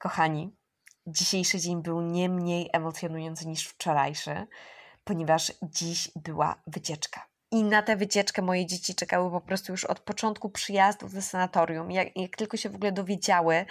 Kochani, dzisiejszy dzień był nie mniej emocjonujący niż wczorajszy, ponieważ dziś była wycieczka. I na tę wycieczkę moje dzieci czekały po prostu już od początku przyjazdu do sanatorium. Jak, jak tylko się w ogóle dowiedziały,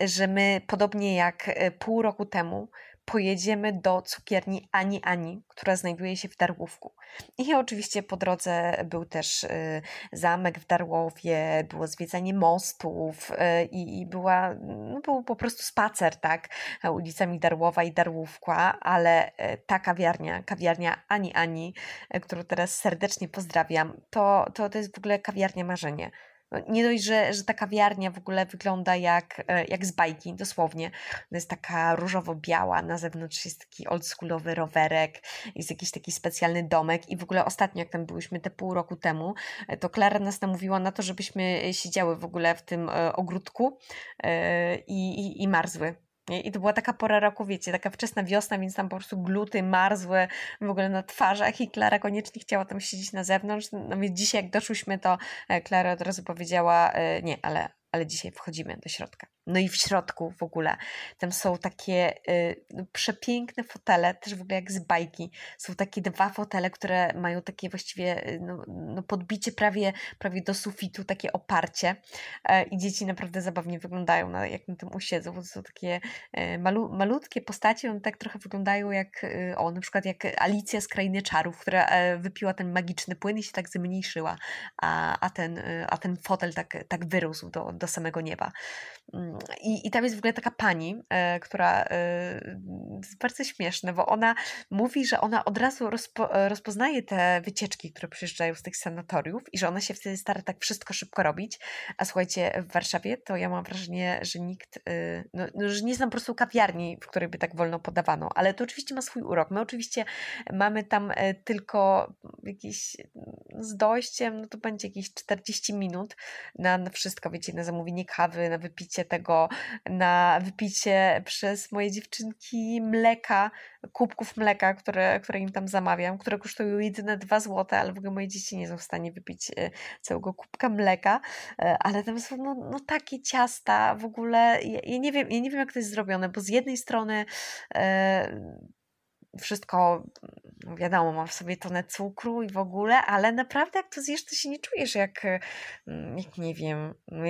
że my, podobnie jak e, pół roku temu, pojedziemy do cukierni Ani Ani, która znajduje się w Darłówku. I oczywiście po drodze był też y, zamek w Darłowie, było zwiedzanie mostów y, i była, no był po prostu spacer, tak, ulicami Darłowa i Darłówka, ale y, ta kawiarnia, kawiarnia Ani Ani, którą teraz serdecznie pozdrawiam, to, to, to jest w ogóle kawiarnia marzenie nie dość, że, że ta kawiarnia w ogóle wygląda jak, e, jak z bajki, dosłownie. Ona jest taka różowo-biała, na zewnątrz jest taki oldschoolowy rowerek, jest jakiś taki specjalny domek i w ogóle ostatnio, jak tam byliśmy te pół roku temu, e, to Klara nas namówiła na to, żebyśmy siedziały w ogóle w tym e, ogródku i, i, i marzły i to była taka pora roku, wiecie, taka wczesna wiosna, więc tam po prostu gluty marzły w ogóle na twarzach i Klara koniecznie chciała tam siedzieć na zewnątrz. No więc dzisiaj jak doszłyśmy, to Klara od razu powiedziała, nie, ale, ale dzisiaj wchodzimy do środka. No i w środku w ogóle tam są takie y, no, przepiękne fotele, też w ogóle jak z bajki. Są takie dwa fotele, które mają takie właściwie y, no, no podbicie prawie, prawie do sufitu, takie oparcie. E, I dzieci naprawdę zabawnie wyglądają, na, jak na tym usiedzą, to są takie e, malu, malutkie postacie, one tak trochę wyglądają jak, y, o, na przykład jak Alicja z Krainy Czarów, która e, wypiła ten magiczny płyn i się tak zmniejszyła, a, a, ten, y, a ten fotel tak, tak wyrósł do, do samego nieba. Mm, i, I tam jest w ogóle taka pani, e, która e, jest bardzo śmieszna, bo ona mówi, że ona od razu rozpo, rozpoznaje te wycieczki, które przyjeżdżają z tych sanatoriów i że ona się wtedy stara tak wszystko szybko robić. A słuchajcie, w Warszawie to ja mam wrażenie, że nikt, e, no, no, że nie znam po prostu kawiarni, w której by tak wolno podawano, ale to oczywiście ma swój urok. My oczywiście mamy tam e, tylko jakieś no, z dojściem, no to będzie jakieś 40 minut na, na wszystko, wiecie, na zamówienie kawy, na wypicie tego na wypicie przez moje dziewczynki mleka, kubków mleka, które, które im tam zamawiam, które kosztują jedyne 2 zł, ale w ogóle moje dzieci nie są w stanie wypić e, całego kubka mleka, e, ale tam są no, no takie ciasta w ogóle, ja, ja, nie wiem, ja nie wiem jak to jest zrobione, bo z jednej strony e, wszystko, no wiadomo, mam w sobie tonę cukru i w ogóle, ale naprawdę jak to zjesz, to się nie czujesz jak, mm, jak nie wiem, no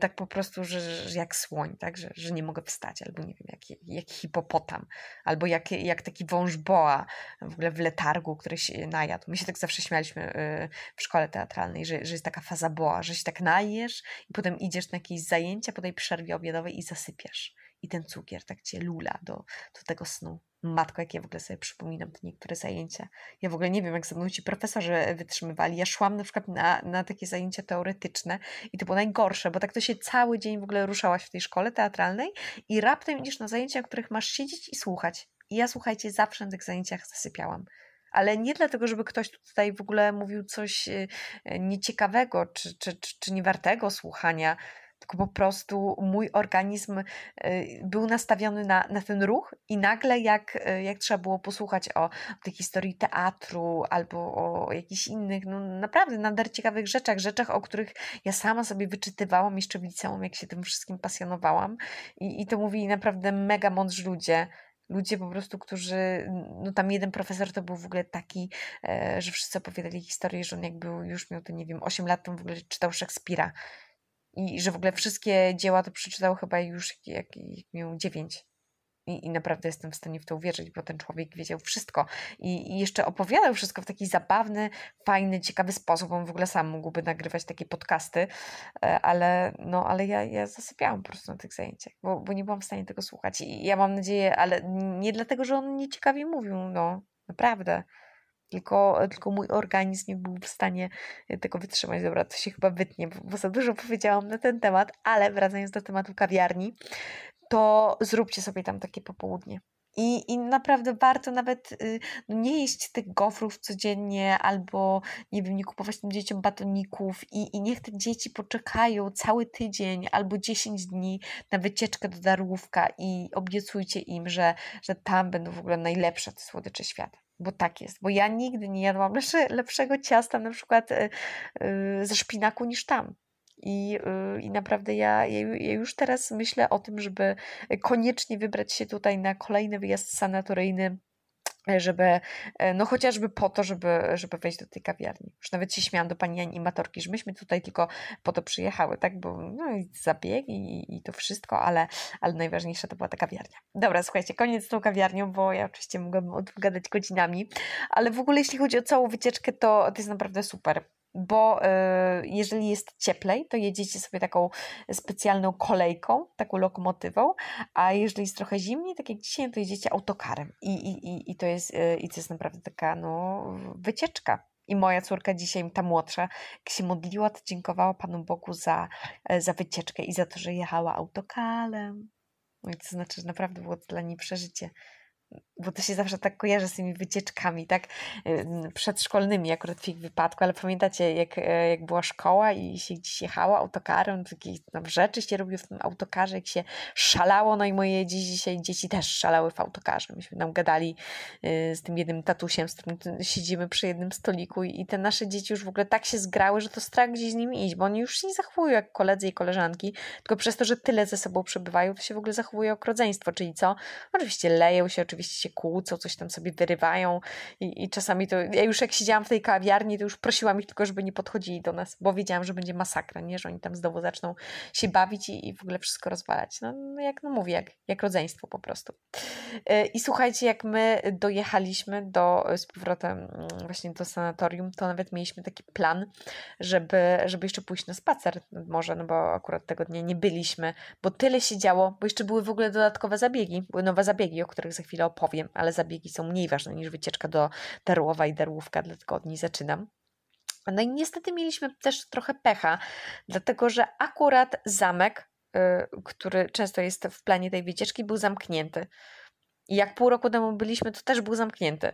tak po prostu, że, że jak słoń, tak, że, że nie mogę wstać, albo nie wiem, jak, jak hipopotam, albo jak, jak taki wąż boa w ogóle w letargu, który się najadł. My się tak zawsze śmialiśmy y, w szkole teatralnej, że, że jest taka faza boa, że się tak najesz i potem idziesz na jakieś zajęcia po tej przerwie obiadowej i zasypiasz. I ten cukier tak cię lula do, do tego snu. Matko, jak ja w ogóle sobie przypominam te niektóre zajęcia. Ja w ogóle nie wiem, jak ze mną ci profesorzy wytrzymywali. Ja szłam na przykład na, na takie zajęcia teoretyczne i to było najgorsze, bo tak to się cały dzień w ogóle ruszałaś w tej szkole teatralnej i raptem idziesz na zajęcia, których masz siedzieć i słuchać. I ja, słuchajcie, zawsze na tych zajęciach zasypiałam ale nie dlatego, żeby ktoś tutaj w ogóle mówił coś y, nieciekawego czy, czy, czy, czy niewartego słuchania, tylko po prostu mój organizm y, był nastawiony na, na ten ruch i nagle jak, y, jak trzeba było posłuchać o, o tej historii teatru albo o jakichś innych, no naprawdę nader ciekawych rzeczach, rzeczach, o których ja sama sobie wyczytywałam jeszcze w liceum, jak się tym wszystkim pasjonowałam. I, i to mówili naprawdę mega mądrzy ludzie, ludzie po prostu, którzy, no tam jeden profesor to był w ogóle taki, e, że wszyscy opowiadali historię, że on jak był, już miał to nie wiem, 8 lat, to w ogóle czytał Szekspira i że w ogóle wszystkie dzieła to przeczytał chyba już jak, jak miał dziewięć. I, I naprawdę jestem w stanie w to uwierzyć, bo ten człowiek wiedział wszystko. I, I, jeszcze opowiadał wszystko w taki zabawny, fajny, ciekawy sposób. On w ogóle sam mógłby nagrywać takie podcasty, e, ale, no, ale ja, ja zasypiałam po prostu na tych zajęciach, bo, bo nie byłam w stanie tego słuchać. I ja mam nadzieję, ale nie dlatego, że on nieciekawie mówił, no naprawdę tylko, tylko mój organizm nie był w stanie tego wytrzymać. Dobra, to się chyba wytnie, bo za dużo powiedziałam na ten temat, ale wracając do tematu kawiarni, to zróbcie sobie tam takie popołudnie. I, I naprawdę warto nawet y, no nie jeść tych gofrów codziennie, albo nie wiem, nie kupować tym dzieciom batoników i, i niech te dzieci poczekają cały tydzień albo 10 dni na wycieczkę do Darłówka i obiecujcie im, że, że tam będą w ogóle najlepsze te słodycze świata bo tak jest, bo ja nigdy nie jadłam lepsze, lepszego ciasta na przykład yy, ze szpinaku niż tam. I, yy, i naprawdę ja, ja już teraz myślę o tym, żeby koniecznie wybrać się tutaj na kolejny wyjazd sanatoryjny żeby, e, no chociażby po to, żeby, żeby wejść do tej kawiarni. Już nawet się śmiałam do pani animatorki, że myśmy tutaj tylko po to przyjechały, tak, bo no i zabiegi i, i to wszystko, ale, ale najważniejsza to była ta kawiarnia. Dobra, słuchajcie, koniec z tą kawiarnią, bo ja oczywiście mogłabym odgadać godzinami, ale w ogóle jeśli chodzi o całą wycieczkę, to, to jest naprawdę super bo y, jeżeli jest cieplej, to jedziecie sobie taką specjalną kolejką, taką lokomotywą, a jeżeli jest trochę zimniej, tak jak dzisiaj, to jedziecie autokarem i, i, i, to, jest, y, i to jest naprawdę taka no, wycieczka. I moja córka dzisiaj, ta młodsza, jak się modliła, to dziękowała Panu Bogu za, e, za wycieczkę i za to, że jechała autokarem. No i to znaczy, że naprawdę było to dla niej przeżycie bo to się zawsze tak kojarzy z tymi wycieczkami, tak, przedszkolnymi akurat w ich wypadku, ale pamiętacie, jak, e, jak była szkoła i się gdzieś jechało autokarem, takie tam rzeczy się robiło w tym autokarze, jak się szalało, no i moje dziś, dzisiaj dzieci też szalały w autokarze. Myśmy tam gadali e, z tym jednym tatusiem, z którym siedzimy przy jednym stoliku i te nasze dzieci już w ogóle tak się zgrały, że to strach gdzieś z nimi iść, bo oni już się nie zachowują jak koledzy i koleżanki, tylko przez to, że tyle ze sobą przebywają, to się w ogóle zachowuje jak rodzeństwo, czyli co? Oczywiście leją się, oczywiście się kłócą, coś tam sobie wyrywają i, i czasami to, ja już jak siedziałam w tej kawiarni, to już prosiłam ich tylko, żeby nie podchodzili do nas, bo wiedziałam, że będzie masakra, nie, że oni tam znowu zaczną się bawić i, i w ogóle wszystko rozwalać. No, no jak no mówię, jak, jak rodzeństwo po prostu. E, I słuchajcie, jak my dojechaliśmy do, z powrotem mm, właśnie do sanatorium, to nawet mieliśmy taki plan, żeby, żeby jeszcze pójść na spacer nad morze, no bo akurat tego dnia nie byliśmy, bo tyle się działo, bo jeszcze były w ogóle dodatkowe zabiegi, były nowe zabiegi, o których za chwilę opowiem, ale zabiegi są mniej ważne niż wycieczka do Darłowa i Darłówka, dlatego od niej zaczynam. No i niestety mieliśmy też trochę pecha, dlatego że akurat zamek, y, który często jest w planie tej wycieczki, był zamknięty. I jak pół roku temu byliśmy, to też był zamknięty.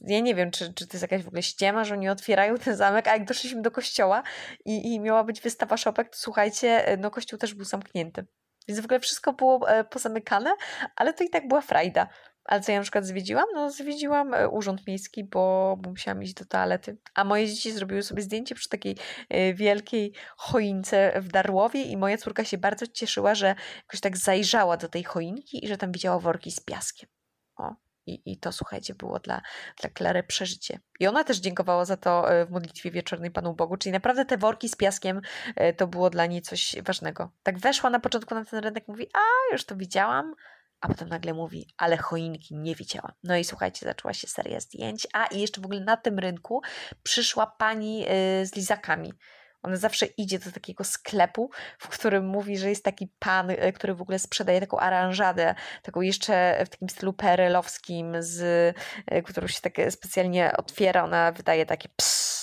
Ja nie wiem, czy, czy to jest jakaś w ogóle ściema, że oni otwierają ten zamek, a jak doszliśmy do kościoła i, i miała być wystawa szopek, to słuchajcie, no kościół też był zamknięty. Więc w ogóle wszystko było e, pozamykane, ale to i tak była frajda. Ale co ja na przykład zwiedziłam? No zwiedziłam e, urząd miejski, bo, musiałam iść do toalety. A moje dzieci zrobiły sobie zdjęcie przy takiej e, wielkiej choince w Darłowie i moja córka się bardzo cieszyła, że jakoś tak zajrzała do tej choinki i że tam widziała worki z piaskiem. O, i, I to, słuchajcie, było dla, dla Klary przeżycie. I ona też dziękowała za to e, w modlitwie wieczornej Panu Bogu, czyli naprawdę te worki z piaskiem to było dla niej coś ważnego. Tak weszła na początku na ten rynek, mówi, a już to widziałam, a potem nagle mówi, ale choinki nie widziałam. No i słuchajcie, zaczęła się seria zdjęć. A i jeszcze w ogóle na tym rynku przyszła pani y, z lizakami. Ona zawsze idzie do takiego sklepu, w którym mówi, że jest taki pan, y, który w ogóle sprzedaje taką aranżadę, taką jeszcze w takim stylu perelowskim, z, y, którą się tak specjalnie otwiera. Ona wydaje takie ps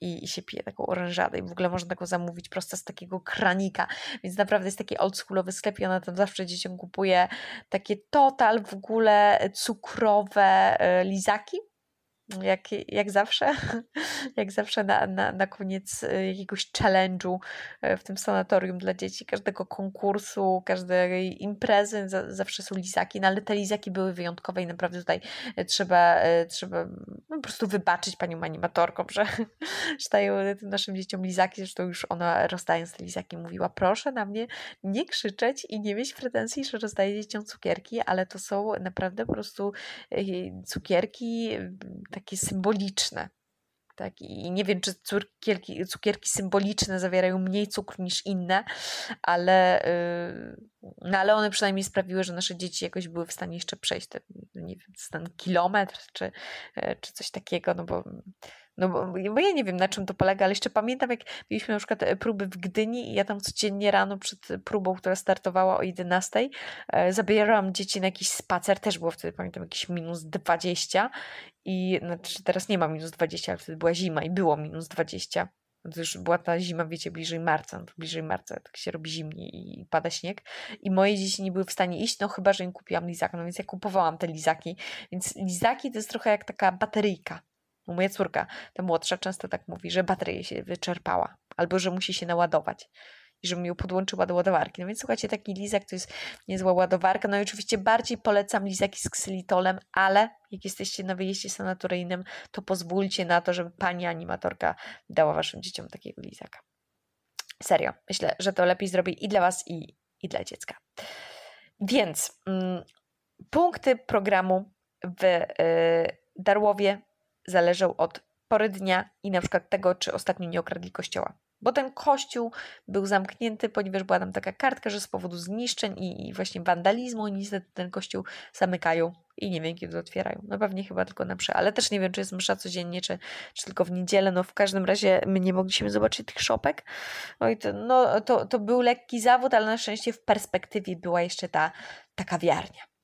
i, i się pije taką orężadę i w ogóle można taką zamówić prosto z takiego kranika, więc naprawdę jest taki oldschoolowy sklep i ona tam zawsze dzieciom kupuje takie total w ogóle cukrowe e, lizaki, jak, jak zawsze, jak zawsze na, na, na koniec e, jakiegoś challenge'u e, w tym sanatorium dla dzieci, każdego konkursu, każdej imprezy, zawsze są lizaki, no ale te lizaki były wyjątkowe i naprawdę tutaj e, trzeba, trzeba no, po prostu wybaczyć panią animatorkom, że, że dają tym naszym dzieciom lizaki, zresztą już ona rozdając te lizaki mówiła, proszę na mnie nie krzyczeć i nie mieć pretensji, że rozdaję dzieciom cukierki, ale to są naprawdę po prostu cukierki takie symboliczne. Tak, I nie wiem, czy cukierki, cukierki symboliczne zawierają mniej cukru niż inne, ale, yy, no ale one przynajmniej sprawiły, że nasze dzieci jakoś były w stanie jeszcze przejść ten, nie wiem, ten kilometr czy, yy, czy coś takiego, no bo no bo, bo, ja nie wiem, na czym to polega, ale jeszcze pamiętam, jak mieliśmy na przykład e, próby w Gdyni i ja tam codziennie rano przed próbą, która startowała o 11, e, zabierałam dzieci na jakiś spacer, też było wtedy, pamiętam, jakieś minus 20 i znaczy teraz nie ma minus 20, ale wtedy była zima i było minus 20. To już była ta zima, wiecie, bliżej marca. No bliżej marca tak się robi zimnie i pada śnieg. I moje dzieci nie były w stanie iść, no chyba, że im kupiłam lizaka. No więc ja kupowałam te lizaki. Więc lizaki to jest trochę jak taka bateryjka. Moja córka, ta młodsza, często tak mówi, że bateria się wyczerpała albo że musi się naładować i żebym ją podłączyła do ładowarki. No więc słuchajcie, taki lizak to jest niezła ładowarka. No i oczywiście bardziej polecam lizaki z ksylitolem, ale jak jesteście na wyjeździe sanatoryjnym, to pozwólcie na to, żeby pani animatorka dała waszym dzieciom takiego lizaka. Serio, myślę, że to lepiej zrobi i dla Was, i, i dla dziecka. Więc mm, punkty programu w y, Darłowie zależą od pory dnia i na przykład tego, czy ostatnio nie okradli kościoła. Bo ten kościół był zamknięty, ponieważ była tam taka kartka, że z powodu zniszczeń i, i właśnie wandalizmu niestety ten kościół zamykają i nie wiem, kiedy otwierają. No pewnie chyba tylko na msze, ale też nie wiem, czy jest msza codziennie, czy, czy tylko w niedzielę. No w każdym razie my nie mogliśmy zobaczyć tych szopek. No i to, no, to, to był lekki zawód, ale na szczęście w perspektywie była jeszcze ta, ta kawiarnia.